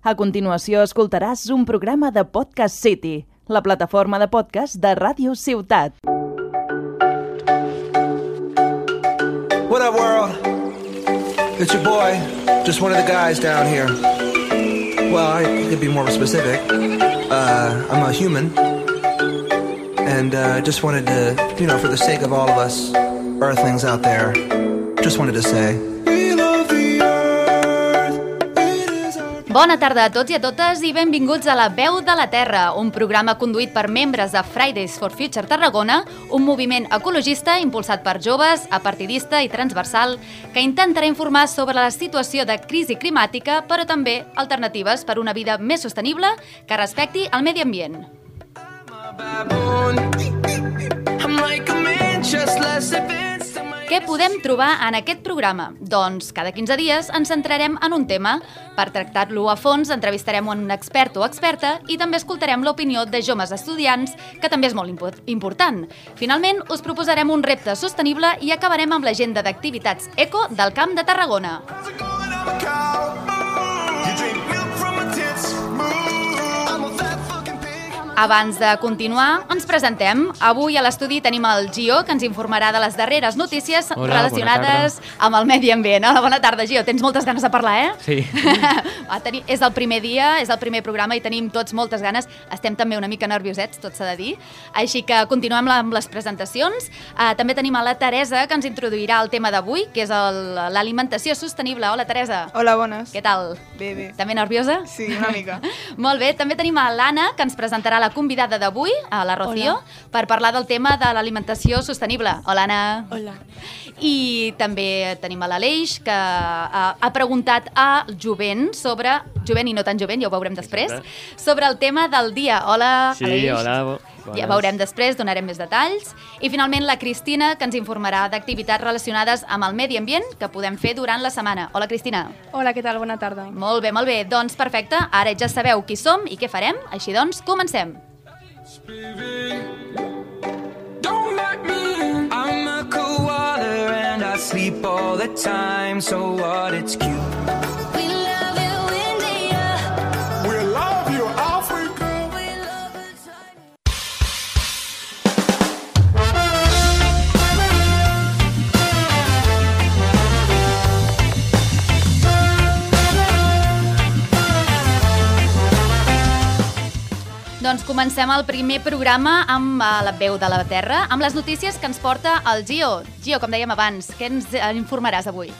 A continuació escoltaràs un programa de Podcast City, la plataforma de podcast de Ràdio Ciutat. What up, world? It's your boy, just one of the guys down here. Well, I could be more specific. Uh, I'm a human. And uh, just wanted to, you know, for the sake of all of us earthlings out there, just wanted to say. Bona tarda a tots i a totes i benvinguts a La Veu de la Terra, un programa conduït per membres de Fridays for Future Tarragona, un moviment ecologista impulsat per joves, apartidista i transversal, que intentarà informar sobre la situació de crisi climàtica, però també alternatives per una vida més sostenible que respecti el medi ambient. baboon. I'm like a man, just less advanced Què podem trobar en aquest programa? Doncs cada 15 dies ens centrarem en un tema. Per tractar-lo a fons entrevistarem un expert o experta i també escoltarem l'opinió de joves estudiants, que també és molt impo- important. Finalment, us proposarem un repte sostenible i acabarem amb l'agenda d'activitats eco del Camp de Tarragona. How's it going? I'm a cow. Abans de continuar, ens presentem. Avui a l'estudi tenim el Gio, que ens informarà de les darreres notícies Hola, relacionades amb el medi ambient. Hola, bona tarda, Gio. Tens moltes ganes de parlar, eh? Sí. Va tenir, és el primer dia, és el primer programa i tenim tots moltes ganes. Estem també una mica nerviosets, tot s'ha de dir. Així que continuem amb les presentacions. Uh, també tenim a la Teresa, que ens introduirà el tema d'avui, que és l'alimentació sostenible. Hola, Teresa. Hola, bones. Què tal? Bé, bé. També nerviosa? Sí, una mica. Molt bé, també tenim a l'Anna, que ens presentarà la convidada d'avui, a la Rocío, per parlar del tema de l'alimentació sostenible. Hola, Anna. Hola. I també tenim a l'Aleix, que ha, ha preguntat a Jovent sobre, Jovent i no tan Jovent, ja ho veurem després, sobre el tema del dia. Hola, Sí, Aleix. hola, bo- Ja bones. veurem després, donarem més detalls. I finalment la Cristina, que ens informarà d'activitats relacionades amb el medi ambient que podem fer durant la setmana. Hola, Cristina. Hola, què tal? Bona tarda. Molt bé, molt bé. Doncs perfecte, ara ja sabeu qui som i què farem, així doncs comencem. Don't let me in. I'm a koala and I sleep all the time. So what? It's cute. Doncs comencem el primer programa amb eh, la veu de la Terra, amb les notícies que ens porta el Gio. Gio, com dèiem abans, què ens eh, informaràs avui?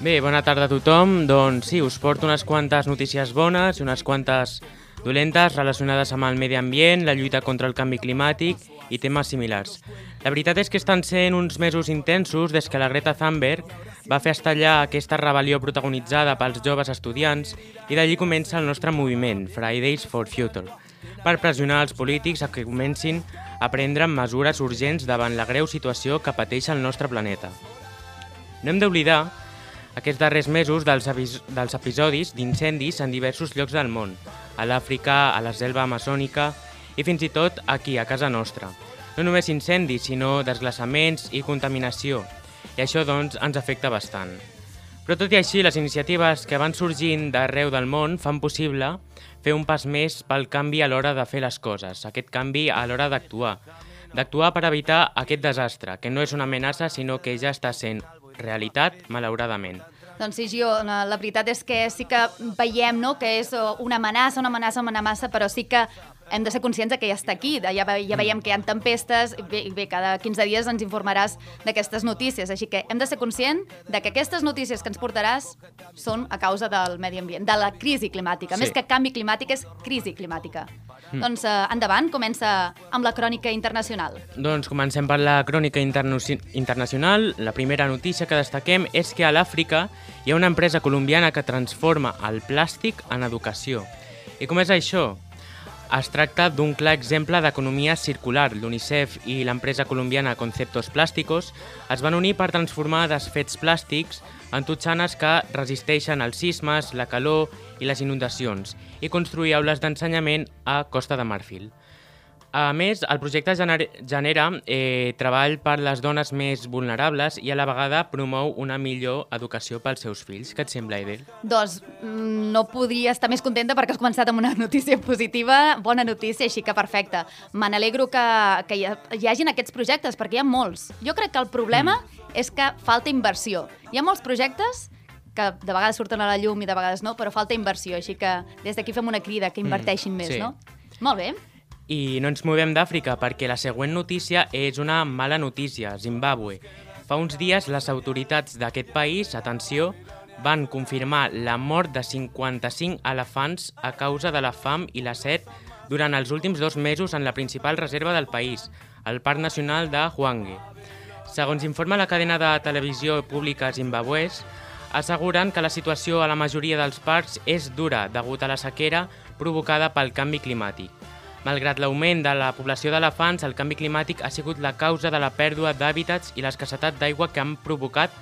Bé, bona tarda a tothom. Doncs sí, us porto unes quantes notícies bones i unes quantes dolentes relacionades amb el medi ambient, la lluita contra el canvi climàtic i temes similars. La veritat és que estan sent uns mesos intensos des que la Greta Thunberg va fer estallar aquesta rebel·lió protagonitzada pels joves estudiants i d'allí comença el nostre moviment, Fridays for Future, per pressionar els polítics a que comencin a prendre mesures urgents davant la greu situació que pateix el nostre planeta. No hem d'oblidar aquests darrers mesos dels, dels episodis d'incendis en diversos llocs del món, a l'Àfrica, a la selva amazònica i fins i tot aquí, a casa nostra. No només incendis, sinó desglaçaments i contaminació, i això doncs ens afecta bastant. Però tot i així, les iniciatives que van sorgint d'arreu del món fan possible fer un pas més pel canvi a l'hora de fer les coses, aquest canvi a l'hora d'actuar. D'actuar per evitar aquest desastre, que no és una amenaça, sinó que ja està sent realitat, malauradament. Doncs sí, Gio, la veritat és que sí que veiem no, que és una amenaça, una amenaça, una amenaça, però sí que hem de ser conscients de que ja està aquí, de- ja, ve- ja veiem que hi ha tempestes, i bé, i bé, cada 15 dies ens informaràs d'aquestes notícies, així que hem de ser conscients de que aquestes notícies que ens portaràs són a causa del medi ambient, de la crisi climàtica. Sí. Més que canvi climàtic és crisi climàtica. Doncs eh, endavant, comença amb la crònica internacional. Doncs comencem per la crònica interno- internacional. La primera notícia que destaquem és que a l'Àfrica hi ha una empresa colombiana que transforma el plàstic en educació. I com és això? Es tracta d'un clar exemple d'economia circular. L'UNICEF i l'empresa colombiana Conceptos Plásticos es van unir per transformar desfets plàstics en totxanes que resisteixen els sismes, la calor i les inundacions i construir aules d'ensenyament a Costa de Marfil. A més, el projecte gener genera eh, treball per les dones més vulnerables i a la vegada promou una millor educació pels seus fills. Què et sembla, Edel? Doncs mm, no podria estar més contenta perquè has començat amb una notícia positiva, bona notícia, així que perfecte. Me n'alegro que, que hi, ha, hi hagin aquests projectes, perquè hi ha molts. Jo crec que el problema mm. és que falta inversió. Hi ha molts projectes que de vegades surten a la llum i de vegades no, però falta inversió, així que des d'aquí fem una crida que inverteixin Mm, més, sí. no? Molt bé. I no ens movem d'Àfrica perquè la següent notícia és una mala notícia, Zimbabue. Fa uns dies les autoritats d'aquest país, atenció, van confirmar la mort de 55 elefants a causa de la fam i la set durant els últims dos mesos en la principal reserva del país, el Parc Nacional de Hwange. Segons informa la cadena de televisió pública zimbabuès, asseguren que la situació a la majoria dels parcs és dura degut a la sequera provocada pel canvi climàtic. Malgrat l'augment de la població d'elefants, el canvi climàtic ha sigut la causa de la pèrdua d'hàbitats i l'escassetat d'aigua que han provocat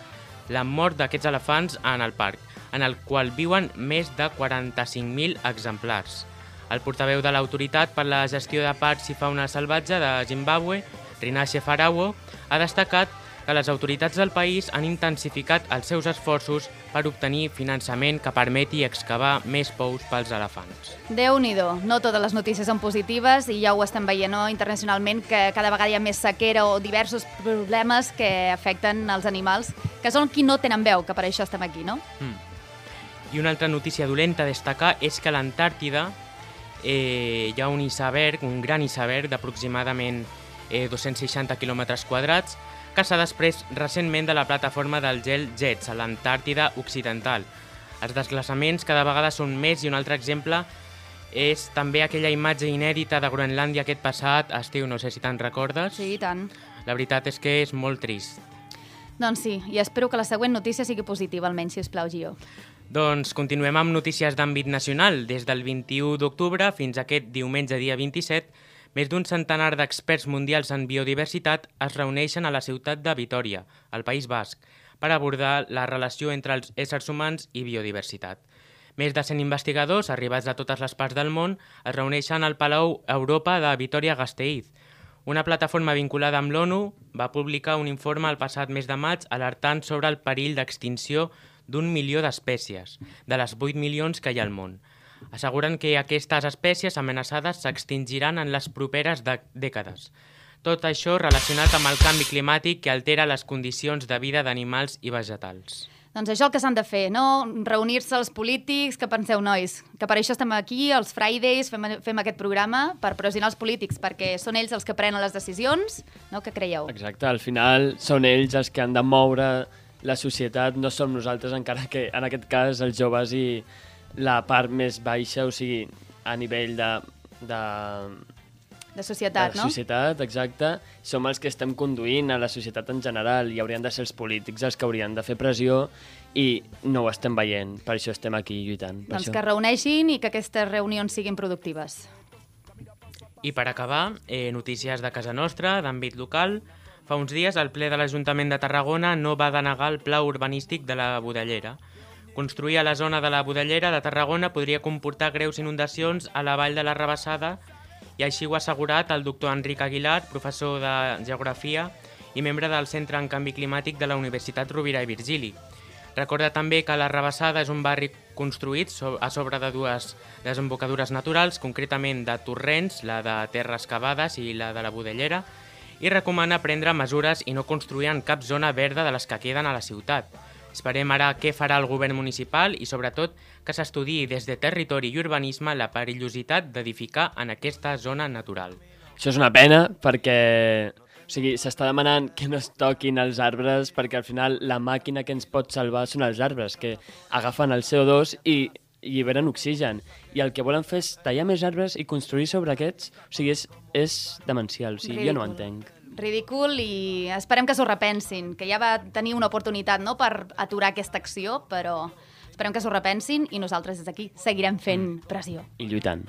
la mort d'aquests elefants en el parc, en el qual viuen més de 45.000 exemplars. El portaveu de l'autoritat per la gestió de parcs i fauna salvatge de Zimbabue, Rinashe Farawo, ha destacat que les autoritats del país han intensificat els seus esforços per obtenir finançament que permeti excavar més pous pels elefants. déu nhi no totes les notícies són positives i ja ho estem veient no? internacionalment que cada vegada hi ha més sequera o diversos problemes que afecten els animals, que són qui no tenen veu, que per això estem aquí, no? I una altra notícia dolenta a destacar és que a l'Antàrtida eh, hi ha un iceberg, un gran iceberg d'aproximadament eh, 260 quilòmetres quadrats que s'ha després recentment de la plataforma del gel Jets a l'Antàrtida Occidental. Els desglaçaments cada vegada són més i un altre exemple és també aquella imatge inèdita de Groenlàndia aquest passat estiu, no sé si te'n recordes. Sí, i tant. La veritat és que és molt trist. Doncs sí, i espero que la següent notícia sigui positiva, almenys, si us plau, Gio. Doncs continuem amb notícies d'àmbit nacional. Des del 21 d'octubre fins aquest diumenge dia 27, més d'un centenar d'experts mundials en biodiversitat es reuneixen a la ciutat de Vitoria, al País Basc, per abordar la relació entre els éssers humans i biodiversitat. Més de 100 investigadors, arribats de totes les parts del món, es reuneixen al Palau Europa de Vitoria-Gasteiz. Una plataforma vinculada amb l'ONU va publicar un informe el passat mes de maig alertant sobre el perill d'extinció d'un milió d'espècies, de les 8 milions que hi ha al món. Asseguren que aquestes espècies amenaçades s'extingiran en les properes de dècades. Tot això relacionat amb el canvi climàtic que altera les condicions de vida d'animals i vegetals. Doncs això és el que s'han de fer, no? Reunir-se els polítics, que penseu, nois? Que per això estem aquí, els Fridays, fem, fem aquest programa per pressionar els polítics, perquè són ells els que prenen les decisions, no? Què creieu? Exacte, al final són ells els que han de moure la societat, no som nosaltres, encara que en aquest cas els joves i la part més baixa, o sigui, a nivell de, de, De societat, de la no? societat, exacte, som els que estem conduint a la societat en general i haurien de ser els polítics els que haurien de fer pressió i no ho estem veient, per això estem aquí lluitant. Per Doncs això. que reuneixin i que aquestes reunions siguin productives. I per acabar, eh, notícies de casa nostra, d'àmbit local. Fa uns dies el ple de l'Ajuntament de Tarragona no va denegar el pla urbanístic de la Budellera. Construir a la zona de la Budellera de Tarragona podria comportar greus inundacions a la vall de la Rebassada i així ho ha assegurat el doctor Enric Aguilar, professor de Geografia i membre del Centre en Canvi Climàtic de la Universitat Rovira i Virgili. Recorda també que la Rebassada és un barri construït a sobre de dues desembocadures naturals, concretament de torrents, la de terres cavades i la de la Budellera, i recomana prendre mesures i no construir en cap zona verda de les que queden a la ciutat. Esperem ara què farà el govern municipal i, sobretot, que s'estudiï des de territori i urbanisme la perillositat d'edificar en aquesta zona natural. Això és una pena perquè o sigui, s'està demanant que no es toquin els arbres perquè al final la màquina que ens pot salvar són els arbres, que agafen el CO2 i lliberen oxigen. I el que volen fer és tallar més arbres i construir sobre aquests. O sigui, és, és demencial. O sigui, jo no ho entenc. Ridícul i esperem que s'ho repensin, que ja va tenir una oportunitat no, per aturar aquesta acció, però esperem que s'ho repensin i nosaltres des d'aquí seguirem fent pressió. I lluitant.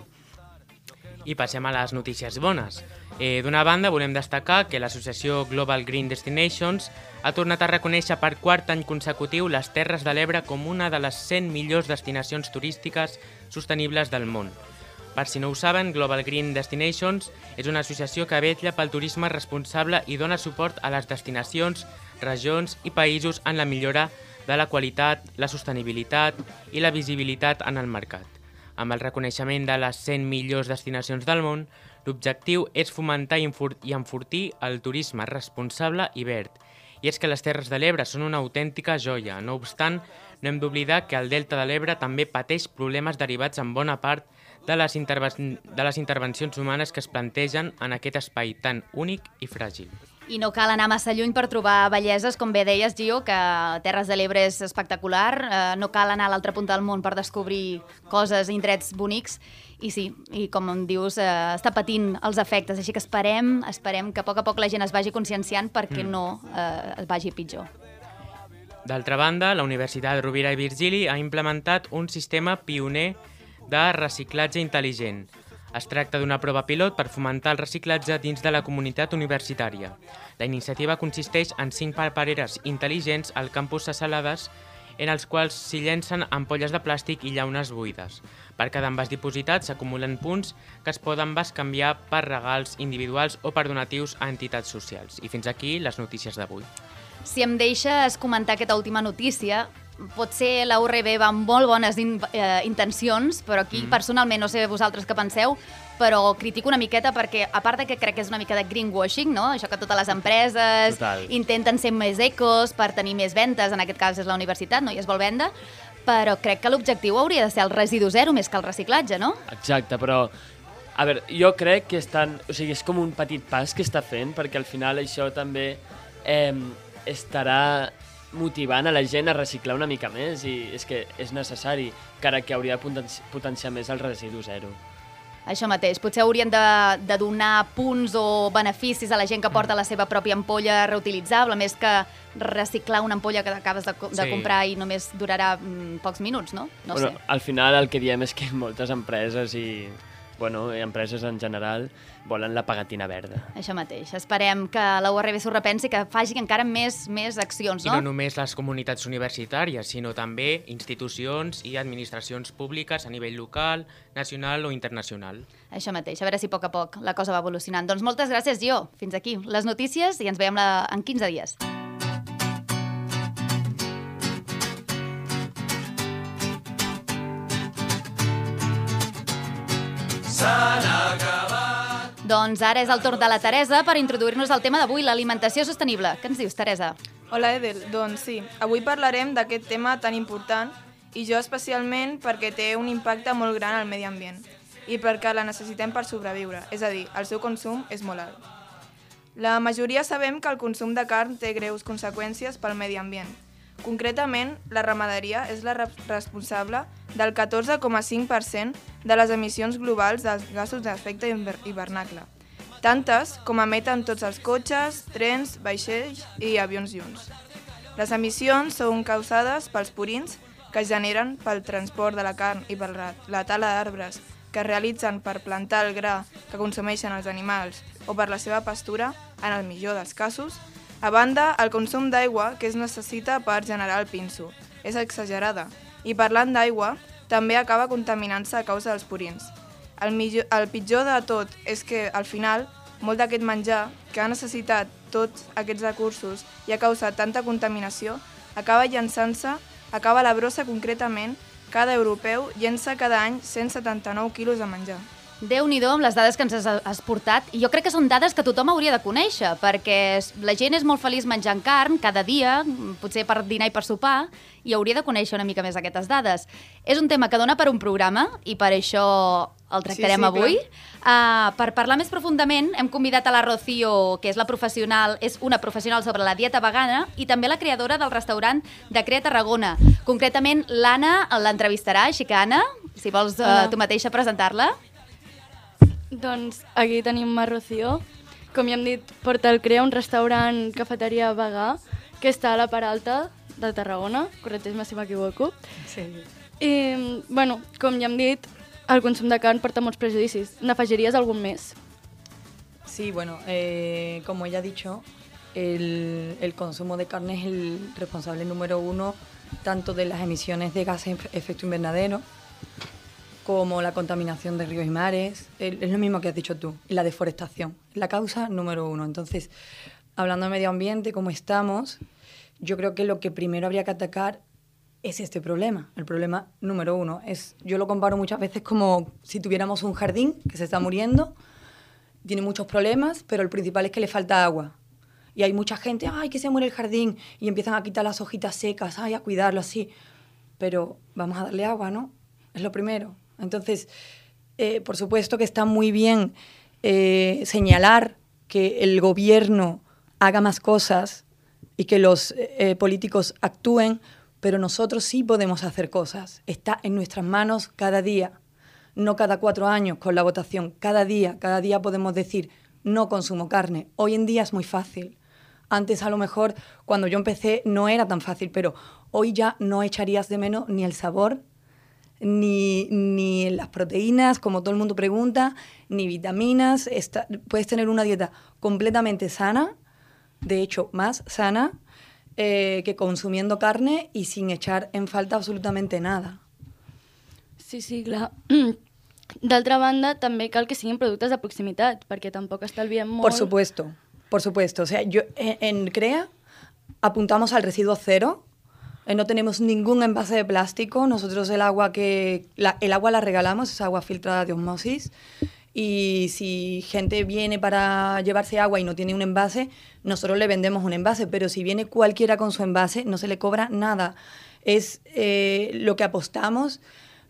I passem a les notícies bones. Eh, D'una banda, volem destacar que l'associació Global Green Destinations ha tornat a reconèixer per quart any consecutiu les Terres de l'Ebre com una de les 100 millors destinacions turístiques sostenibles del món. Per si no ho saben, Global Green Destinations és una associació que vetlla pel turisme responsable i dona suport a les destinacions, regions i països en la millora de la qualitat, la sostenibilitat i la visibilitat en el mercat. Amb el reconeixement de les 100 millors destinacions del món, l'objectiu és fomentar i enfor- i enfortir el turisme responsable i verd. I és que les Terres de l'Ebre són una autèntica joia. No obstant, no hem d'oblidar que el Delta de l'Ebre també pateix problemes derivats en bona part de les, interven de les intervencions humanes que es plantegen en aquest espai tan únic i fràgil. I no cal anar massa lluny per trobar belleses, com bé deies, Gio, que Terres de l'Ebre és espectacular. Eh, no cal anar a l'altra punta del món per descobrir coses, indrets bonics. I sí, i com em dius, eh, està patint els efectes, així que esperem, esperem que a poc a poc la gent es vagi conscienciant perquè mm. no eh, es vagi pitjor. D'altra banda, la Universitat Rovira i Virgili ha implementat un sistema pioner de reciclatge intel·ligent. Es tracta d'una prova pilot per fomentar el reciclatge dins de la comunitat universitària. La iniciativa consisteix en cinc papereres intel·ligents al campus de Salades en els quals s'hi llencen ampolles de plàstic i llaunes buides. Per cada envàs dipositat s'acumulen punts que es poden canviar per regals individuals o per donatius a entitats socials. I fins aquí les notícies d'avui. Si em deixes comentar aquesta última notícia, potser la URB va amb molt bones in, eh, intencions, però aquí mm. personalment, no sé vosaltres què penseu, però critico una miqueta perquè, a part de que crec que és una mica de greenwashing, no? això que totes les empreses Total. intenten ser més ecos per tenir més ventes, en aquest cas és la universitat, no? i es vol vendre, però crec que l'objectiu hauria de ser el residu zero més que el reciclatge, no? Exacte, però... A veure, jo crec que estan... O sigui, és com un petit pas que està fent, perquè al final això també eh, estarà motivant a la gent a reciclar una mica més i és que és necessari, encara que hauria de potenci- potenciar més el residu zero. Això mateix, potser haurien de, de donar punts o beneficis a la gent que porta la seva pròpia ampolla reutilitzable, més que reciclar una ampolla que acabes de, de Sí. comprar i només durarà mm, pocs minuts, no? No bueno, sé. Al final el que diem és que moltes empreses i bueno, empreses en general volen la pagatina verda. Això mateix. Esperem que la URB s'ho repensi i que faci encara més, més accions, I no? no només les comunitats universitàries, sinó també institucions i administracions públiques a nivell local, nacional o internacional. Això mateix, a veure si a poc a poc la cosa va evolucionant. Doncs moltes gràcies, Gio. Fins aquí les notícies i ens veiem la... en 15 dies. Doncs ara és el torn de la Teresa per introduir-nos al tema d'avui, l'alimentació sostenible. Què ens dius, Teresa? Hola Edel, doncs sí, avui parlarem d'aquest tema tan important i jo especialment perquè té un impacte molt gran al medi ambient i perquè la necessitem per sobreviure, és a dir, el seu consum és molt alt. La majoria sabem que el consum de carn té greus conseqüències pel medi ambient. Concretament, la ramaderia és la re- responsable del 14,5% de les emissions globals dels gasos d'efecte hiver- hivernacle, tantes com emeten tots els cotxes, trens, vaixells i avions junts. Les emissions són causades pels purins que es generen pel transport de la carn i per la tala d'arbres que es realitzen per plantar el gra que consumeixen els animals o per la seva pastura, en el millor dels casos. A banda, el consum d'aigua que es necessita per generar el pinso és exagerada i parlant d'aigua, també acaba contaminant-se a causa dels purins. El, millor, el pitjor de tot és que, al final, molt d'aquest menjar, que ha necessitat tots aquests recursos i ha causat tanta contaminació, acaba llançant-se, acaba la brossa concretament, cada europeu llença cada any 179 quilos de menjar. Déu-n'hi-do amb les dades que ens has, portat. Jo crec que són dades que tothom hauria de conèixer, perquè la gent és molt feliç menjant carn cada dia, potser per dinar i per sopar, i hauria de conèixer una mica més aquestes dades. És un tema que dona per un programa, i per això el tractarem Sí, sí, avui. Uh, per parlar més profundament, hem convidat a la Rocío, que és la professional, és una professional sobre la dieta vegana, i també la creadora del restaurant de Crea Tarragona. Concretament, l'Anna l'entrevistarà, així que Anna, si vols uh, tu mateixa presentar-la. Doncs aquí tenim a Rocío. Com ja hem dit, porta el Crea, un restaurant cafeteria vegà que està a la part alta de Tarragona, corregeix-me si m'equivoco. Sí. I, bueno, com ja hem dit, el consum de carn porta molts prejudicis. N'afegiries algun més? Sí, bueno, eh, como ya he dicho, el, el consumo de carne es el responsable número uno tanto de las emisiones de gases efecto invernadero como la contaminación de ríos y mares, es lo mismo que has dicho tú, la deforestación, la causa número uno. Entonces, hablando de medio ambiente, como estamos, yo creo que lo que primero habría que atacar es este problema. El problema número uno es, yo lo comparo muchas veces como si tuviéramos un jardín que se está muriendo, tiene muchos problemas, pero el principal es que le falta agua. Y hay mucha gente, ay, que se muere el jardín, y empiezan a quitar las hojitas secas, ay, a cuidarlo así. Pero vamos a darle agua, ¿no? Es lo primero. Entonces, eh, por supuesto que está muy bien eh, señalar que el gobierno haga más cosas y que los eh, políticos actúen, pero nosotros sí podemos hacer cosas. Está en nuestras manos cada día, no cada cuatro años con la votación, cada día, cada día podemos decir, no consumo carne. Hoy en día es muy fácil. Antes a lo mejor cuando yo empecé no era tan fácil, pero hoy ya no echarías de menos ni el sabor, ni, ni las proteínas, como todo el mundo pregunta, ni vitaminas. Está- puedes tener una dieta completamente sana, de hecho más sana, eh, que consumiendo carne y sin echar en falta absolutamente nada. Sí, sí, clar. D'altra banda, també cal que siguin productes de proximitat, perquè tampoc estalviem molt. Por supuesto, por supuesto. O sea, yo en, en CREA apuntamos al residuo cero. Eh, no tenemos ningún envase de plástico. Nosotros el agua que la, el agua la regalamos, es agua filtrada de osmosis. Y si gente viene para llevarse agua y no tiene un envase, nosotros le vendemos un envase. Pero si viene cualquiera con su envase, no se le cobra nada. Es eh, lo que apostamos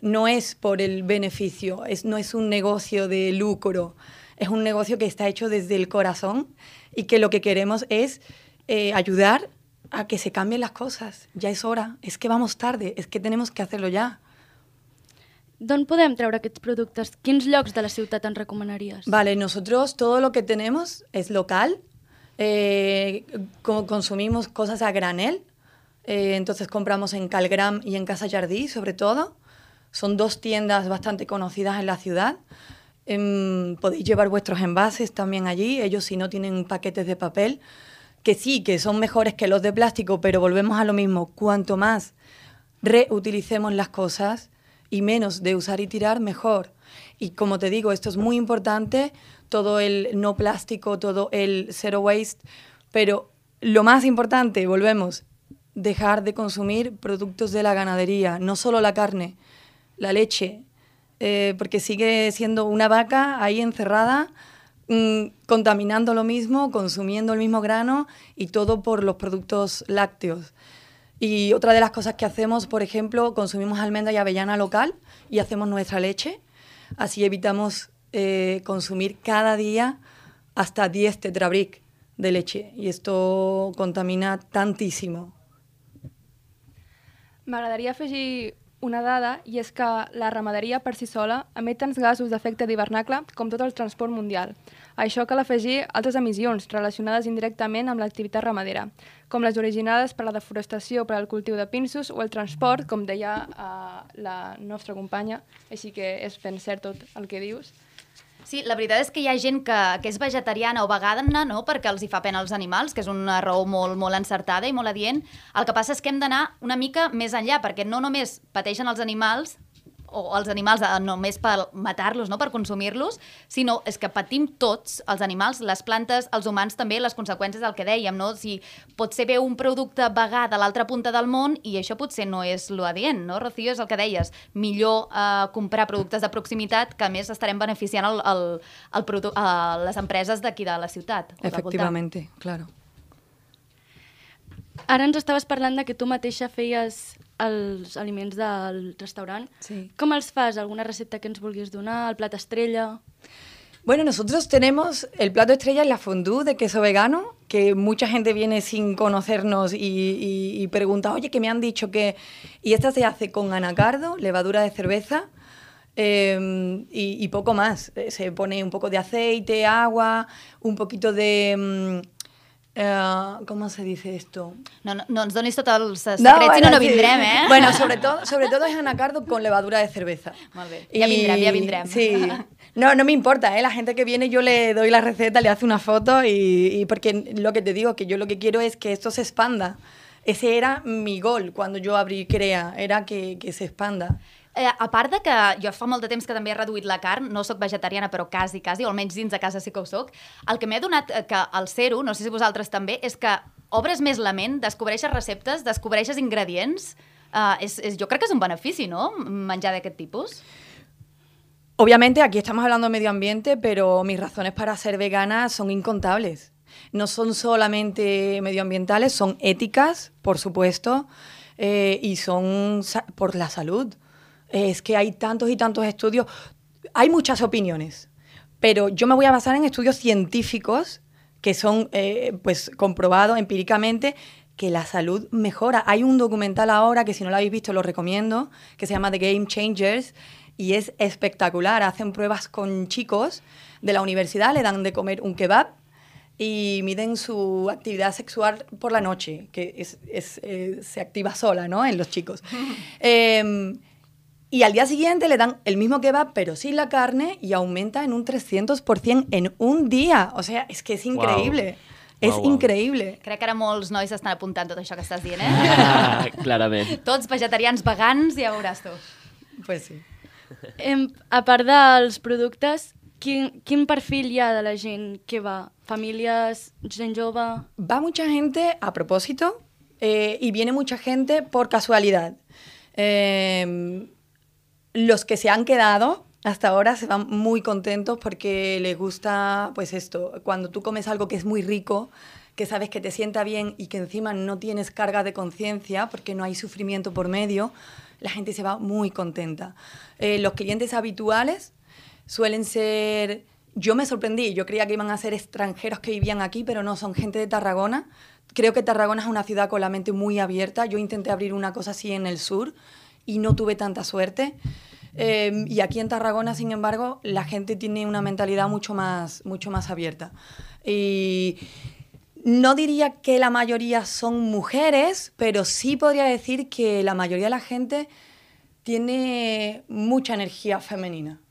no es por el beneficio, es, no es un negocio de lucro, es un negocio que está hecho desde el corazón y que lo que queremos es eh, ayudar a que se cambien las cosas. Ya es hora, es que vamos tarde, es que tenemos que hacerlo ya. D'on podem treure aquests productes? Quins llocs de la ciutat ens recomanaries? Vale, nosotros todo lo que tenemos es local, eh, co- consumimos cosas a granel, eh, entonces compramos en Calgram y en Casa Jardí sobre todo. Son dos tiendas bastante conocidas en la ciudad. Em, podéis llevar vuestros envases también allí, ellos si no tienen paquetes de papel, que sí, que son mejores que los de plástico, pero volvemos a lo mismo, cuanto más reutilicemos las cosas y menos de usar y tirar, mejor. Y como te digo, esto es muy importante, todo el no plástico, todo el zero waste, pero lo más importante, volvemos, dejar de consumir productos de la ganadería, no solo la carne, la leche, eh, porque sigue siendo una vaca ahí encerrada, mm, contaminando lo mismo, consumiendo el mismo grano y todo por los productos lácteos. Y otra de las cosas que hacemos, por ejemplo, consumimos almendra y avellana local y hacemos nuestra leche. Así evitamos eh, consumir cada día hasta 10 tetrabric de leche. Y esto contamina tantísimo. M'agradaria afegir una dada, i és que la ramaderia per si sola emet tants gasos d'efecte d'hivernacle com tot el transport mundial. Això cal afegir altres emissions relacionades indirectament amb l'activitat ramadera, com les originades per la deforestació per al cultiu de pinsos o el transport, com deia eh, la nostra companya, així que és ben cert tot el que dius. Sí, la veritat és que hi ha gent que, que és vegetariana o vegana, no?, perquè els hi fa pena als animals, que és una raó molt, molt encertada i molt adient. El que passa és que hem d'anar una mica més enllà, perquè no només pateixen els animals, o els animals eh, només per matar-los, no per consumir-los, sinó és que patim tots, els animals, les plantes, els humans també, les conseqüències del que dèiem, no? Si pot ser bé un producte vegà de l'altra punta del món i això potser no és lo adient, no, Rocío? És el que deies. Millor eh, comprar productes de proximitat que a més estarem beneficiant el, el, el produ- eh, les empreses d'aquí de la ciutat. o del voltant. Efectivamente, claro. Ara ens estaves parlant de que tu mateixa feies els aliments del restaurant. Sí. Com els fas? Alguna recepta que ens vulguis donar? El plat estrella? Bueno, nosotros tenemos el plato estrella en la fondue de queso vegano, que mucha gente viene sin conocernos y, y- y pregunta, oye, que me han dicho que... Y esta se hace con anacardo, levadura de cerveza eh, y, y poco más. Eh, Se pone un poco de aceite, agua, un poquito de... eh, ¿Cómo se dice esto? No, no, no ens donis tots els secrets, si no, no sí. vindrem, eh? Bueno, sobre todo, sobre todo es anacardo con levadura de cerveza. Molt bé. Ja vindrem, ja vindrem. Sí. No, no me importa, ¿eh? La gente que viene yo le doy la receta, le hace una foto y, y porque lo que te digo, que yo lo que quiero es que esto se expanda. Ese era mi gol cuando yo abrí CREA, era que, que se expanda. Eh, a part de que jo fa molt de temps que també he reduït la carn, no sóc vegetariana, però quasi, quasi, o almenys dins de casa sí que ho sóc, el que m'he adonat eh, que al ser-ho, no sé si vosaltres també, és que obres més la ment, descobreixes receptes, descobreixes ingredients, eh, és, és, jo crec que és un benefici, no?, menjar d'aquest tipus. Obviamente aquí estamos hablando de medio ambiente, pero mis razones para ser vegana son incontables. No son solamente medioambientales, son éticas, por supuesto, eh, y son por la salud. Es que hay tantos y tantos estudios, hay muchas opiniones, pero yo me voy a basar en estudios científicos que son eh, pues comprobados empíricamente que la salud mejora. Hay un documental ahora que si no lo habéis visto lo recomiendo, que se llama The Game Changers y es espectacular. Hacen pruebas con chicos de la universidad, le dan de comer un kebab y miden su actividad sexual por la noche, que es, es, eh, se activa sola ¿no? en los chicos. Eh, y al día siguiente le dan el mismo kebab, pero sin la carne, y aumenta en un 300% en un día. O sea, es que es increíble. Es Guau, guau. increïble. Crec que ara molts nois estan apuntant tot això que estàs dient, eh? Ah, clarament. Tots vegetarians vegans, ja veuràs tu. Pues sí. Em, a part dels productes, quin, quin perfil hi ha de la gent que va? Famílies, gent jove... Va mucha gente a propósito eh, y viene mucha gente por casualidad. Eh, los que se han quedado hasta ahora se van muy contentos porque les gusta, pues esto, cuando tú comes algo que es muy rico, que sabes que te sienta bien y que encima no tienes carga de conciencia porque no hay sufrimiento por medio, la gente se va muy contenta. Eh, los clientes habituales suelen ser... Yo me sorprendí, yo creía que iban a ser extranjeros que vivían aquí, pero no, son gente de Tarragona. Creo que Tarragona es una ciudad con la mente muy abierta. Yo intenté abrir una cosa así en el sur y no tuve tanta suerte. Eh, y aquí en Tarragona, sin embargo, la gente tiene una mentalidad mucho más, mucho más abierta. Y no diría que la mayoría son mujeres, pero sí podría decir que la mayoría de la gente tiene mucha energía femenina.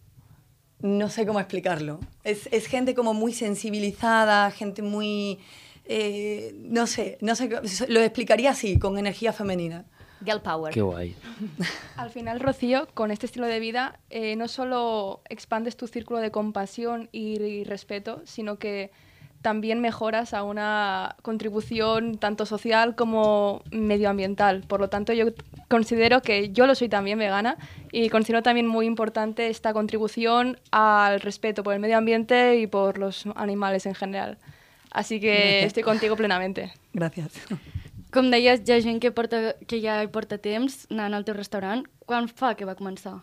No sé cómo explicarlo. Es, es gente como muy sensibilizada, gente muy... eh, no sé, no sé, lo explicaría así, con energía femenina. Girl power. Qué guay. Al final, Rocío, con este estilo de vida, eh, no solo expandes tu círculo de compasión y, y respeto, sino que también mejoras a una contribución tanto social como medioambiental. Por lo tanto, yo considero que yo lo soy también vegana y considero también muy importante esta contribución al respeto por el medio ambiente y por los animales en general. Así que Gracias. estoy contigo plenamente. Gracias. Com deies, hi ha gent que, porta, que ja hi porta temps anant al teu restaurant. Quan fa que va començar?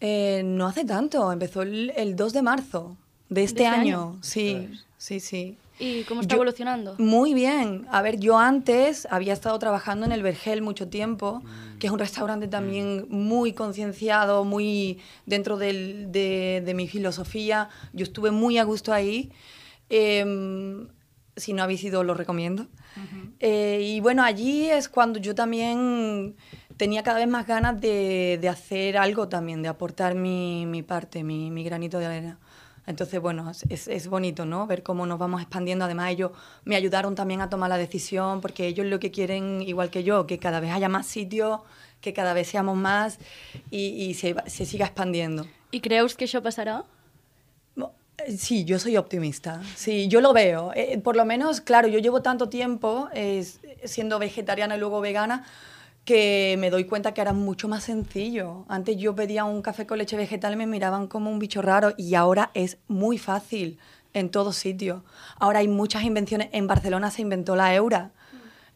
Eh, no hace tanto, empezó el, el 2 de marzo de este, ¿De este año. año? Sí, sí, sí. ¿Y cómo está Yo- evolucionando? Muy bien. A ver, yo antes había estado trabajando en el Vergel mucho tiempo, que es un restaurante también muy concienciado, muy dentro del- de, de mi filosofía. Yo estuve muy a gusto ahí. Em, si no habéis ido, lo recomiendo. Eh, y bueno, allí es cuando yo también tenía cada vez más ganas de, de hacer algo también, de aportar mi, mi parte, mi, mi granito de arena. Entonces, bueno, es- es, bonito, ¿no? Ver cómo nos vamos expandiendo. Además, ellos me ayudaron también a tomar la decisión, porque ellos lo que quieren, igual que yo, que cada vez haya más sitios, que cada vez seamos más y, y se, se siga expandiendo. I creus que això passarà? Eh, Sí, yo soy optimista. Sí, yo lo veo. Eh, por lo menos, claro, yo llevo tanto tiempo eh, siendo vegetariana y luego vegana que me doy cuenta que ahora es mucho más sencillo. Antes yo pedía un café con leche vegetal y me miraban como un bicho raro y ahora es muy fácil en todos sitios. Ahora hay muchas invenciones. En Barcelona se inventó la eura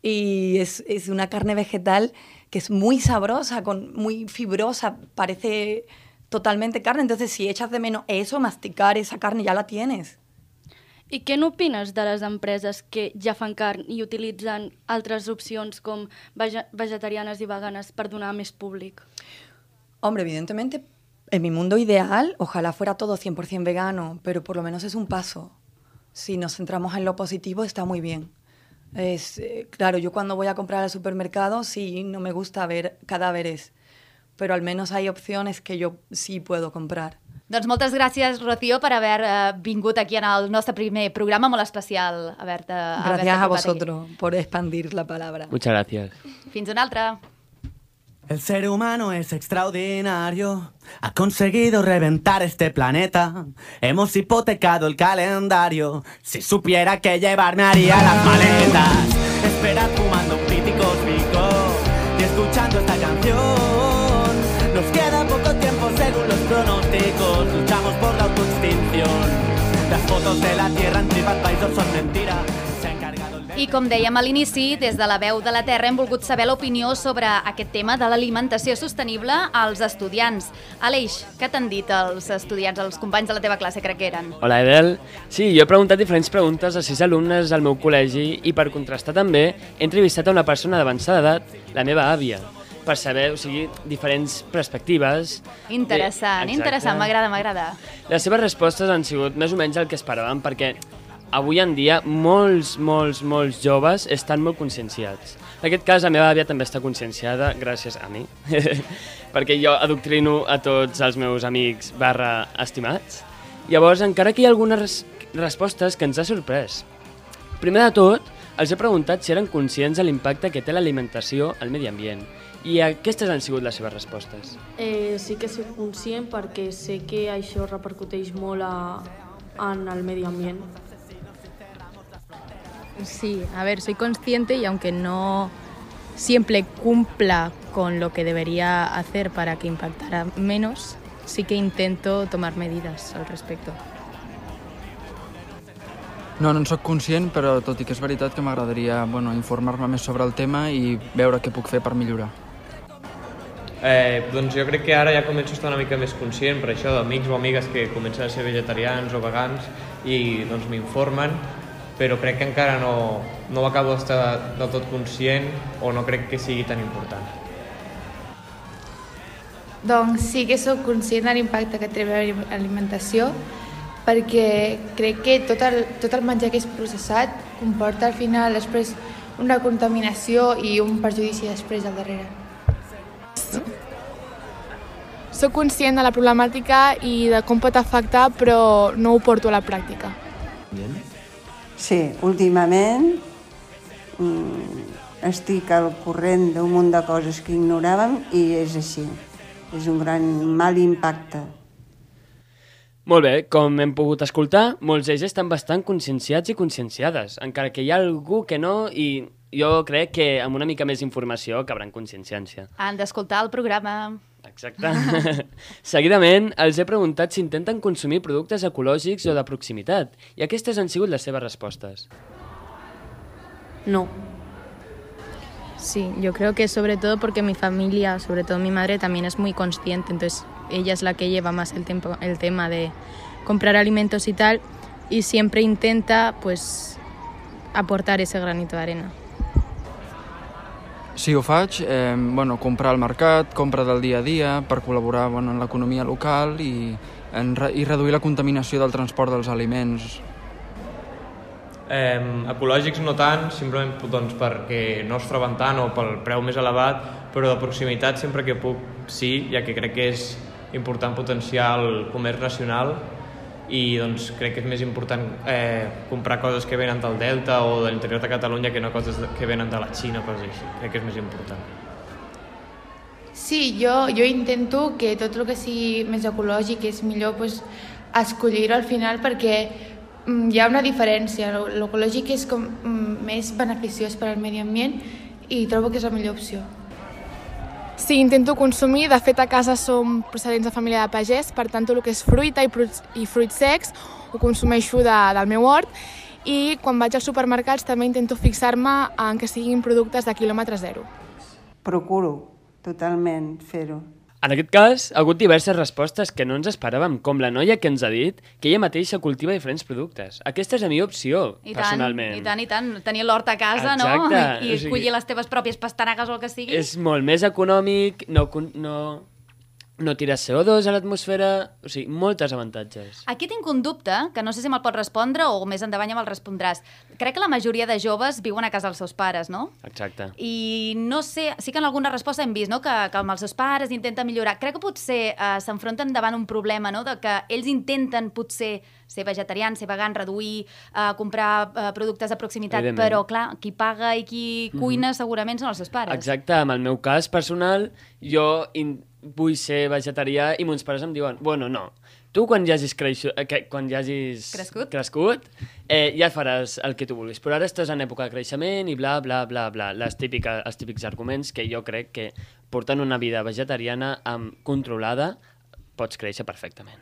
y es, es una carne vegetal que es muy sabrosa, con, muy fibrosa, parece totalmente carne. Entonces, si echas de menos eso, masticar esa carne, ya la tienes. I què n'opines de les empreses que ja fan carn i utilitzen altres opcions com vege vegetarianes i veganes per donar més públic? Hombre, evidentemente, en mi mundo ideal, ojalá fuera todo 100% vegano, pero por lo menos es un paso. Si nos centramos en lo positivo, está muy bien. Es, eh, claro, yo cuando voy a comprar al supermercado, sí, no me gusta ver cadáveres, pero al menos hay opciones que yo sí puedo comprar. Doncs moltes gràcies, Rocío, per haver eh, vingut aquí en el nostre primer programa molt especial. Haver-te haver Gracias a vosotros por expandir la palabra. Muchas gracias. Fins una altra. El ser humano es extraordinario, ha conseguido reventar este planeta. Hemos hipotecado el calendario. Si supiera que llevarme haría las maletas. Com dèiem a l'inici, des de la veu de la Terra hem volgut saber l'opinió sobre aquest tema de l'alimentació sostenible als estudiants. Aleix, què t'han dit els estudiants, els companys de la teva classe, crec que eren? Hola, Edel. Sí, jo he preguntat diferents preguntes a sis alumnes del meu col·legi i per contrastar també he entrevistat a una persona d'avançada edat, la meva àvia, per saber, o sigui, diferents perspectives. Interessant, Exacte. interessant, m'agrada, m'agrada. Les seves respostes han sigut més o menys el que esperàvem, perquè avui en dia molts, molts, molts joves estan molt conscienciats. En aquest cas, la meva àvia també està conscienciada, gràcies a mi, perquè jo adoctrino a tots els meus amics barra estimats. Llavors, encara que hi ha algunes res respostes que ens ha sorprès. Primer de tot, els he preguntat si eren conscients de l'impacte que té l'alimentació al medi ambient. I aquestes han sigut les seves respostes. Eh, sí que soc conscient perquè sé que això repercuteix molt a, en el medi ambient. Sí, a ver, soy consciente y aunque no siempre cumpla con lo que debería hacer para que impactara menos, sí que intento tomar medidas al respecto. No, no en sóc conscient, però tot i que és veritat que m'agradaria bueno, informar-me més sobre el tema i veure què puc fer per millorar. Eh, doncs jo crec que ara ja començo a estar una mica més conscient per això d'amics o amigues que comencen a ser vegetarians o vegans i doncs m'informen, però crec que encara no, no ho acabo d'estar del tot conscient o no crec que sigui tan important. Doncs sí que sóc conscient de l'impacte que té l'alimentació perquè crec que tot el, tot el menjar que és processat comporta al final després una contaminació i un perjudici després al darrere. Soc conscient de la problemàtica i de com pot afectar, però no ho porto a la pràctica. Sí, últimament mm, estic al corrent d'un munt de coses que ignoràvem i és així. És un gran mal impacte. Molt bé, com hem pogut escoltar, molts d'ells estan bastant conscienciats i conscienciades, encara que hi ha algú que no i jo crec que amb una mica més d'informació cabran conscienciència. Han d'escoltar el programa. Exacte. Seguidament, els he preguntat si intenten consumir productes ecològics o de proximitat, i aquestes han sigut les seves respostes. No. Sí, yo creo que sobre todo porque mi familia, sobre todo mi madre, también es muy consciente, entonces ella es la que lleva más el, tiempo, el tema de comprar alimentos y tal, y siempre intenta pues aportar ese granito de arena. Sí, ho faig, eh, bueno, comprar al mercat, compra del dia a dia per col·laborar bueno, en l'economia local i, en, i reduir la contaminació del transport dels aliments. Eh, ecològics no tant, simplement doncs, perquè no es troben tant o pel preu més elevat, però de proximitat sempre que puc sí, ja que crec que és important potenciar el comerç nacional i doncs crec que és més important eh, comprar coses que venen del Delta o de l'interior de Catalunya que no coses que venen de la Xina, coses així. Crec que és més important. Sí, jo, jo intento que tot el que sigui més ecològic és millor pues, escollir-ho al final perquè mm, hi ha una diferència. L'ecològic és com mm, més beneficiós per al medi ambient i trobo que és la millor opció. Sí, intento consumir. De fet, a casa som procedents de família de pagès, per tant, tot el que és fruita i fruits, i fruits secs ho consumeixo de, del meu hort i quan vaig als supermercats també intento fixar-me en que siguin productes de quilòmetre zero. Procuro totalment fer-ho. En aquest cas, ha hagut diverses respostes que no ens esperàvem, com la noia que ens ha dit que ella mateixa cultiva diferents productes. Aquesta és la millor opció, I tant, personalment. i tant, i tant. Tenir l'hort a casa, Exacte, no? I, i o sigui- collir les teves pròpies pastanagues o el que sigui. És molt més econòmic, no, no, no tires CO2 a l'atmosfera, o sigui, moltes avantatges. Aquí tinc un dubte, que no sé si me'l pot respondre o més endavant ja me'l respondràs. Crec que la majoria de joves viuen a casa dels seus pares, no? Exacte. I no sé, sí que en alguna resposta hem vist no? que, que amb els seus pares intenten millorar. Crec que potser eh, s'enfronten davant un problema, no? de que ells intenten potser ser vegetarians, ser vegans, reduir, eh, comprar eh, productes de proximitat, però clar, qui paga i qui Mhm. cuina segurament són els seus pares. Exacte, en el meu cas personal, jo in... vull ser vegetarià i mons pares em diuen, bueno, no, tu quan ja hagis, creixu... eh, que, quan ja hagis Crescut. crescut eh, ja faràs el que tu vulguis, però ara estàs en època de creixement i bla, bla, bla, bla, les típica, els típics arguments que jo crec que portant una vida vegetariana amb, controlada pots créixer perfectament.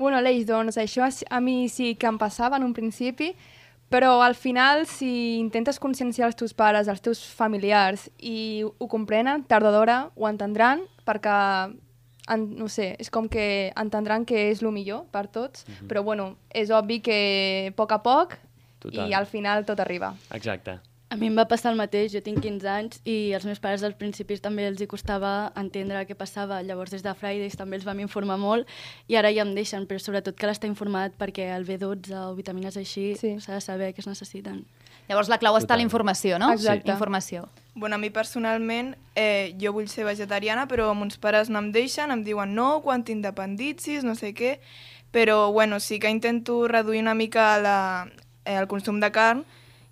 Bueno, Aleix, doncs això a mi sí que em passava en un principi, però al final, si intentes conscienciar els teus pares, els teus familiars, i ho comprenen, tard o d'hora ho entendran, perquè, en, no sé, és com que entendran que és el millor per tots, Mhm. però bueno, és obvi que a poc a poc Total. i al final tot arriba. Exacte. A mi em va passar el mateix, jo tinc 15 anys i als meus pares als principis també els hi costava entendre què passava, llavors des de Fridays també els vam informar molt i ara ja em deixen, però sobretot cal estar informat perquè el B12 o vitamines així s'ha sí. de saber què es necessiten. Llavors la clau està a la informació, no? Exacte. Informació. Bueno, a mi personalment, eh, jo vull ser vegetariana, però mons pares no em deixen, em diuen no, quan t'independitzis, no sé què, però bueno, sí que intento reduir una mica la, eh, el consum de carn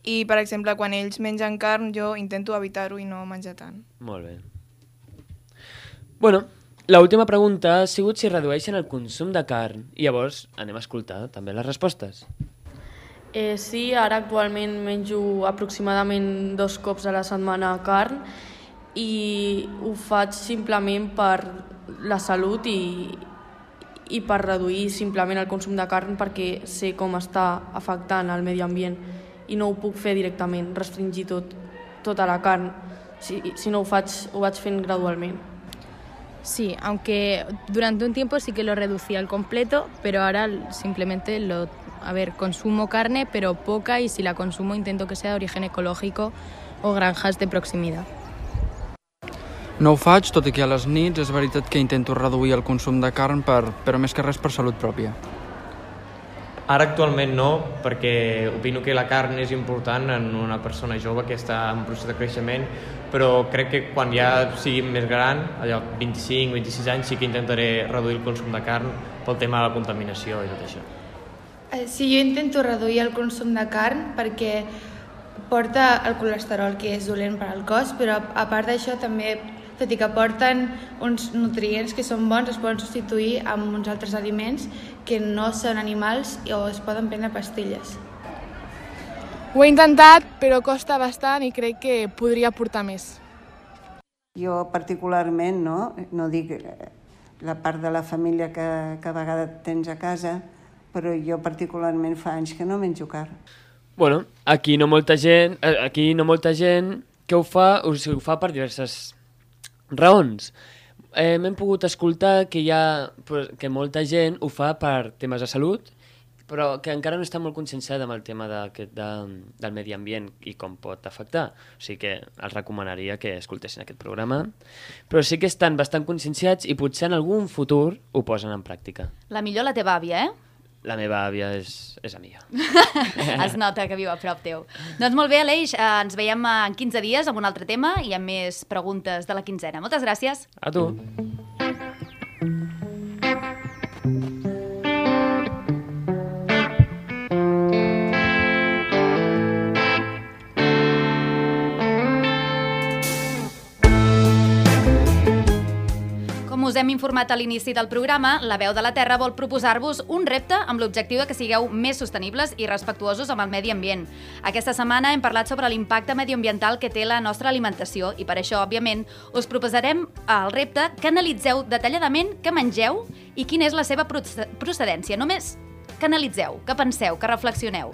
i, per exemple, quan ells mengen carn, jo intento evitar-ho i no menjar tant. Molt bé. Bueno, l'última pregunta ha sigut si redueixen el consum de carn. I llavors anem a escoltar també les respostes. Eh, sí, ara actualment menjo aproximadament dos cops a la setmana carn i ho faig simplement per la salut i, i per reduir simplement el consum de carn perquè sé com està afectant el medi ambient i no ho puc fer directament, restringir tot, tota la carn. Si, si no ho faig, ho vaig fent gradualment. Sí, aunque durante un tiempo sí que lo reducía al completo, pero ahora simplemente lo, a ver, consumo carne, pero poca y si la consumo intento que sea de origen ecológico o granjas de proximidad. No ho faig, tot i que a les nits és veritat que intento reduir el consum de carn, per, però més que res per salut pròpia. Ara actualment no, perquè opino que la carn és important en una persona jove que està en procés de creixement, però crec que quan ja sigui més gran, allò 25, 26 anys, sí que intentaré reduir el consum de carn pel tema de la contaminació i tot això. Eh, Sí, jo intento reduir el consum de carn perquè porta el colesterol que és dolent per al cos, però a part d'això també, tot i que porten uns nutrients que són bons, es poden substituir amb uns altres aliments que no són animals o es poden prendre pastilles. Ho he intentat, però costa bastant i crec que podria portar més. Jo particularment, no, no dic eh, la part de la família que, que a vegades tens a casa, però jo particularment fa anys que no menjo carn. Bueno, aquí no molta gent, eh, aquí no molta gent que ho fa, o sigui, ho fa per diverses raons. Eh, Hem pogut escoltar que hi ha pues, que molta gent ho fa per temes de salut, però que encara no està molt conscienciada amb el tema d'aquest- de, del medi ambient i com pot afectar. O sigui que els recomanaria que escoltessin aquest programa. Però sí que estan bastant conscienciats i potser en algun futur ho posen en pràctica. La millor la teva àvia, eh? La meva àvia és, és amiga. es nota que viu a prop teu. Doncs molt bé, Aleix, eh, ens veiem en 15 dies amb un altre tema i amb més preguntes de la quinzena. Moltes gràcies. A tu. Com us hem informat a l'inici del programa, la Veu de la Terra vol proposar-vos un repte amb l'objectiu de que sigueu més sostenibles i respectuosos amb el medi ambient. Aquesta setmana hem parlat sobre l'impacte medioambiental que té la nostra alimentació i per això, òbviament, us proposarem el repte que analitzeu detalladament què mengeu i quina és la seva proce- procedència. Només que analitzeu, que penseu, que reflexioneu.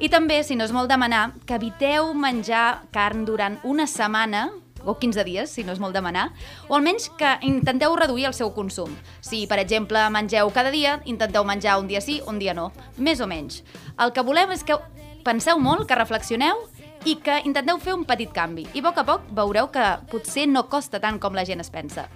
I també, si no és molt demanar, que eviteu menjar carn durant una setmana o 15 dies, si no és molt demanar, o almenys que intenteu reduir el seu consum. Si, per exemple, mengeu cada dia, intenteu menjar un dia sí, un dia no, més o menys. El que volem és que penseu molt, que reflexioneu i que intenteu fer un petit canvi. I a poc a poc veureu que potser no costa tant com la gent es pensa.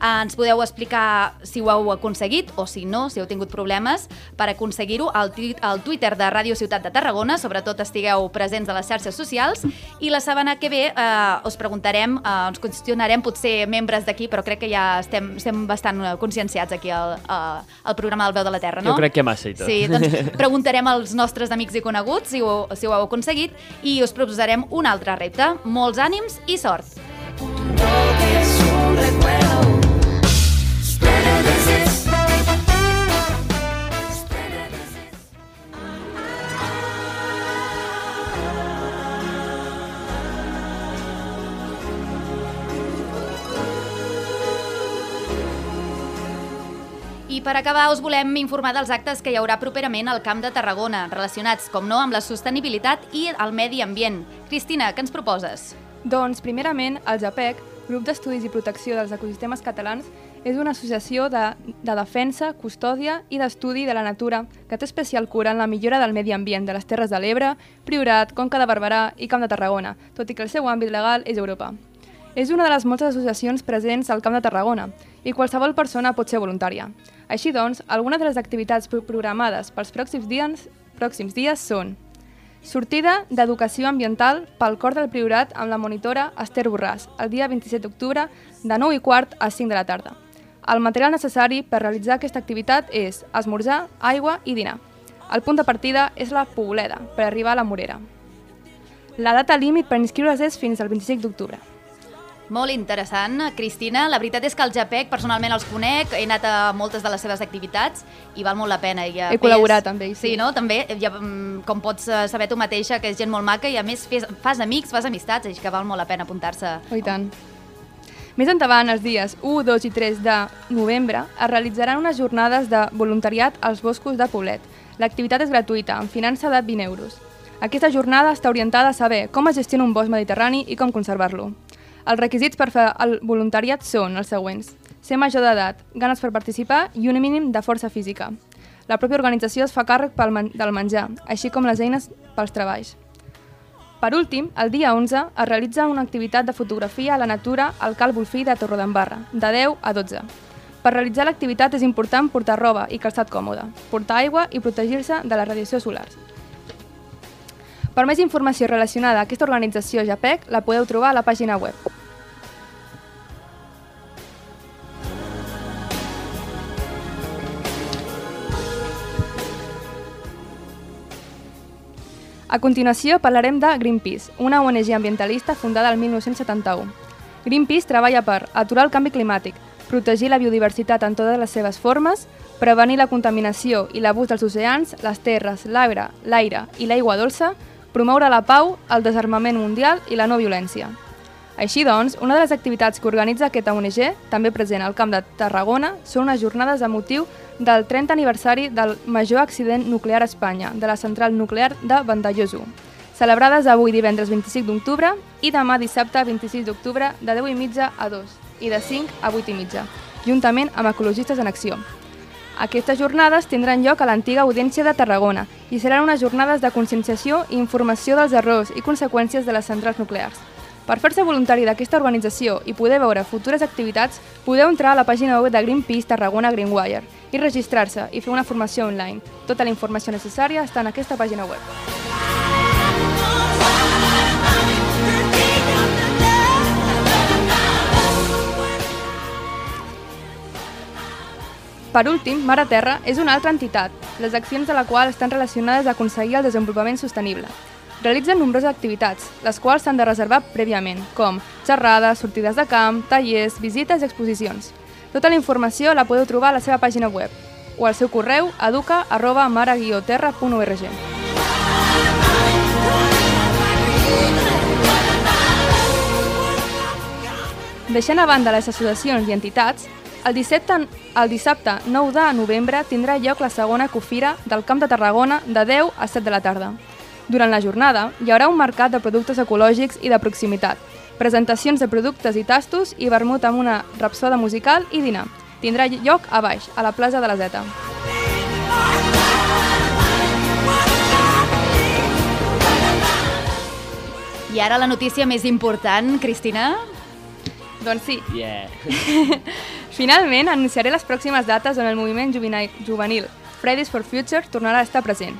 Eh, ens podeu explicar si ho heu aconseguit o si no, si heu tingut problemes per aconseguir-ho al, al Twitter de Ràdio Ciutat de Tarragona, sobretot estigueu presents a les xarxes socials, i la setmana que ve eh, us preguntarem, eh, ens qüestionarem potser membres d'aquí, però crec que ja estem, estem bastant conscienciats aquí al, al programa del Veu de la Terra, no? Jo crec que massa i tot. Sí, doncs preguntarem als nostres amics i coneguts si ho, si ho heu aconseguit i us proposarem un altre repte. Molts ànims i sort! Per acabar us volem informar dels actes que hi haurà properament al Camp de Tarragona, relacionats, com no, amb la sostenibilitat i el medi ambient. Cristina, què ens proposes? Doncs, primerament, el JAPEC, Grup d'Estudis i Protecció dels Ecosistemes Catalans, és una associació de, de defensa, custòdia i d'estudi de la natura que té especial cura en la millora del medi ambient de les Terres de l'Ebre, Priorat, Conca de Barberà i Camp de Tarragona, tot i que el seu àmbit legal és Europa. És una de les moltes associacions presents al Camp de Tarragona i qualsevol persona pot ser voluntària. Així doncs, algunes de les activitats pro- programades pels pròxims dies, pròxims dies són Sortida d'Educació Ambiental pel Cor del Priorat amb la monitora Esther Borràs, el dia 27 d'octubre, de 9 i quart a 5 de la tarda. El material necessari per realitzar aquesta activitat és esmorzar, aigua i dinar. El punt de partida és la Poboleda, per arribar a la Morera. La data límit per inscriure's és fins al 25 d'octubre. Molt interessant, Cristina. La veritat és que el JAPEC personalment els conec, he anat a moltes de les seves activitats i val molt la pena. I He més- col·laborat amb ells, Sí, no? També, ja, mm, com pots eh, saber tu mateixa, que és gent molt maca i a més fes, fas amics, fas amistats, així que val molt la pena apuntar-se. Oh, i tant. Més endavant, els dies 1, 2 i 3 de novembre, es realitzaran unes jornades de voluntariat als boscos de Poblet. L'activitat és gratuïta, amb finança de 20 euros. Aquesta jornada està orientada a saber com es gestiona un bosc mediterrani i com conservar-lo. Els requisits per fer el voluntariat són els següents. Ser major d'edat, ganes per participar i un mínim de força física. La pròpia organització es fa càrrec pel men del menjar, així com les eines pels treballs. Per últim, el dia 11 es realitza una activitat de fotografia a la natura al Cal Bolfí de Torredembarra, de 10 a 12. Per realitzar l'activitat és important portar roba i calçat còmode, portar aigua i protegir-se de la radiació solar. Per més informació relacionada a aquesta organització JAPEC la podeu trobar a la pàgina web. A continuació parlarem de Greenpeace, una ONG ambientalista fundada el 1971. Greenpeace treballa per aturar el canvi climàtic, protegir la biodiversitat en totes les seves formes, prevenir la contaminació i l'abús dels oceans, les terres, l'aire, l'aire i l'aigua dolça, promoure la pau, el desarmament mundial i la no violència. Així doncs, una de les activitats que organitza aquesta ONG, també present al Camp de Tarragona, són unes jornades a motiu del 30 aniversari del major accident nuclear a Espanya, de la central nuclear de Vandellós 1, celebrades avui divendres 25 d'octubre i demà dissabte 26 d'octubre de 10 i mitja a 2 i de 5 a 8 i mitja, juntament amb Ecologistes en Acció. Aquestes jornades tindran lloc a l'antiga Audiència de Tarragona i seran unes jornades de conscienciació i informació dels errors i conseqüències de les centrals nuclears. Per fer-se voluntari d'aquesta organització i poder veure futures activitats, podeu entrar a la pàgina web de Greenpeace Tarragona Greenwire i registrar-se i fer una formació online. Tota la informació necessària està en aquesta pàgina web. Per últim, Mar a Terra és una altra entitat, les accions de la qual estan relacionades a aconseguir el desenvolupament sostenible. Realitzen nombroses activitats, les quals s'han de reservar prèviament, com xerrades, sortides de camp, tallers, visites i exposicions. Tota la informació la podeu trobar a la seva pàgina web o al seu correu educa arroba mare-terra.org. Deixant a banda les associacions i entitats, el dissabte, el dissabte 9 de novembre tindrà lloc la segona cofira del Camp de Tarragona de 10 a 7 de la tarda. Durant la jornada hi haurà un mercat de productes ecològics i de proximitat, presentacions de productes i tastos i vermut amb una rapsoda musical i dinar. Tindrà lloc a baix, a la plaça de la Zeta. I ara la notícia més important, Cristina. Doncs sí. Yeah. Finalment, anunciaré les pròximes dates on el moviment juveni- juvenil Fridays for Future tornarà a estar present.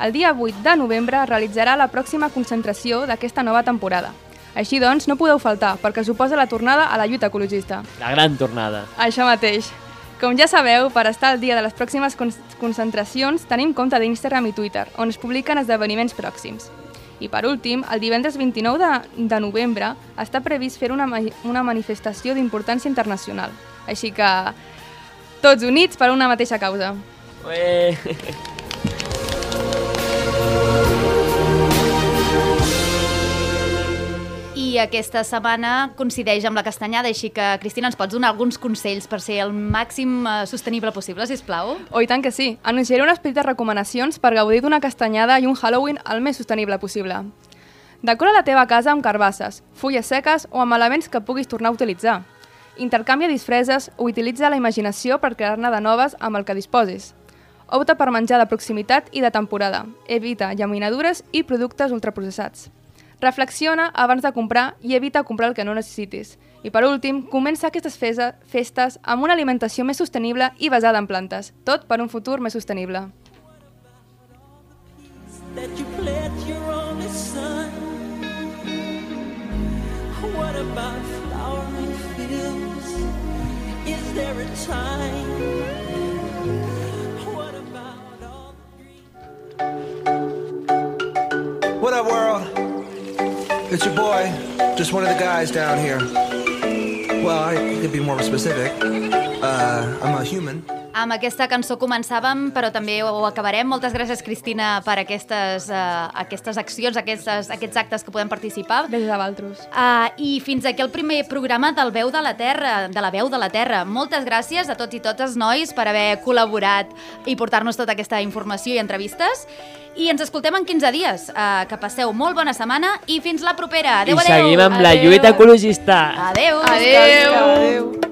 El dia 8 de novembre realitzarà la pròxima concentració d'aquesta nova temporada. Així doncs, no podeu faltar, perquè suposa la tornada a la lluita ecologista. La gran tornada. Això mateix. Com ja sabeu, per estar al dia de les pròximes con concentracions tenim compte d'Instagram i Twitter, on es publiquen esdeveniments pròxims. I per últim, el divendres 29 de, de novembre està previst fer una, una manifestació d'importància internacional. Així que, tots units per una mateixa causa. Ué. I aquesta setmana coincideix amb la castanyada, així que, Cristina, ens pots donar alguns consells per ser el màxim eh, sostenible possible, si plau? Oh, i tant que sí. Anunciaré unes petites recomanacions per gaudir d'una castanyada i un Halloween el més sostenible possible. Decora la teva casa amb carbasses, fulles seques o amb elements que puguis tornar a utilitzar. Intercanvia disfresses o utilitza la imaginació per crear-ne de noves amb el que disposis. Opta per menjar de proximitat i de temporada. Evita llaminadures i productes ultraprocessats. Reflexiona abans de comprar i evita comprar el que no necessitis. I per últim, comença aquestes festes amb una alimentació més sostenible i basada en plantes. Tot per un futur més sostenible. What about flowering What up, world? It's your boy, just one of the guys down here. Well, I could be more specific. Uh, I'm a human. Amb aquesta cançó començàvem, però també ho acabarem. Moltes gràcies, Cristina, per aquestes, uh, aquestes accions, aquestes, aquests actes que podem participar. Gràcies a vosaltres. Uh, I fins aquí el primer programa del Veu de la Terra, de la Veu de la Terra. Moltes gràcies a tots i totes, nois, per haver col·laborat i portar-nos tota aquesta informació i entrevistes. I ens escoltem en 15 dies. Uh, que passeu molt bona setmana i fins la propera. Adéu, I adéu. seguim amb la lluita ecologista. Adéu. Adéu. Adéu. I'm